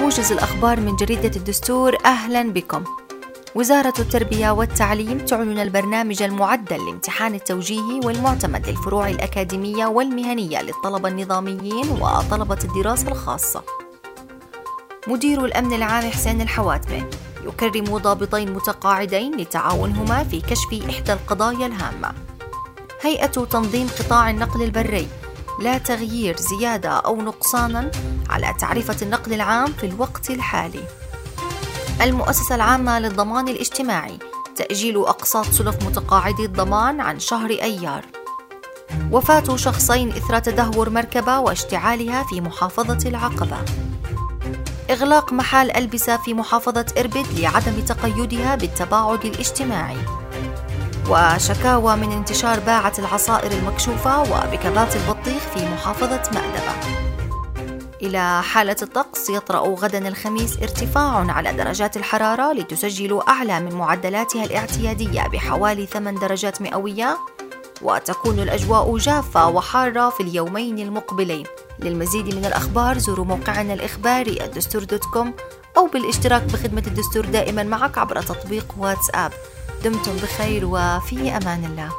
موجز الأخبار من جريدة الدستور أهلا بكم. وزارة التربية والتعليم تعلن البرنامج المعدل لامتحان التوجيهي والمعتمد للفروع الأكاديمية والمهنية للطلبة النظاميين وطلبة الدراسة الخاصة. مدير الأمن العام حسين الحواتمة يكرم ضابطين متقاعدين لتعاونهما في كشف إحدى القضايا الهامة. هيئة تنظيم قطاع النقل البري لا تغيير زيادة أو نقصانا على تعرفة النقل العام في الوقت الحالي. المؤسسة العامة للضمان الاجتماعي تأجيل أقساط سلف متقاعدي الضمان عن شهر أيار. وفاة شخصين إثر تدهور مركبة واشتعالها في محافظة العقبة. إغلاق محال ألبسة في محافظة إربد لعدم تقيدها بالتباعد الاجتماعي. وشكاوى من انتشار باعة العصائر المكشوفة وبكبات البطيخ في محافظة مأدبة. إلى حالة الطقس يطرأ غدا الخميس ارتفاع على درجات الحرارة لتسجل أعلى من معدلاتها الاعتيادية بحوالي 8 درجات مئوية وتكون الأجواء جافة وحارة في اليومين المقبلين. للمزيد من الأخبار زوروا موقعنا الإخباري الدستور دوت كوم أو بالاشتراك بخدمة الدستور دائما معك عبر تطبيق واتساب. دمتم بخير وفي أمان الله.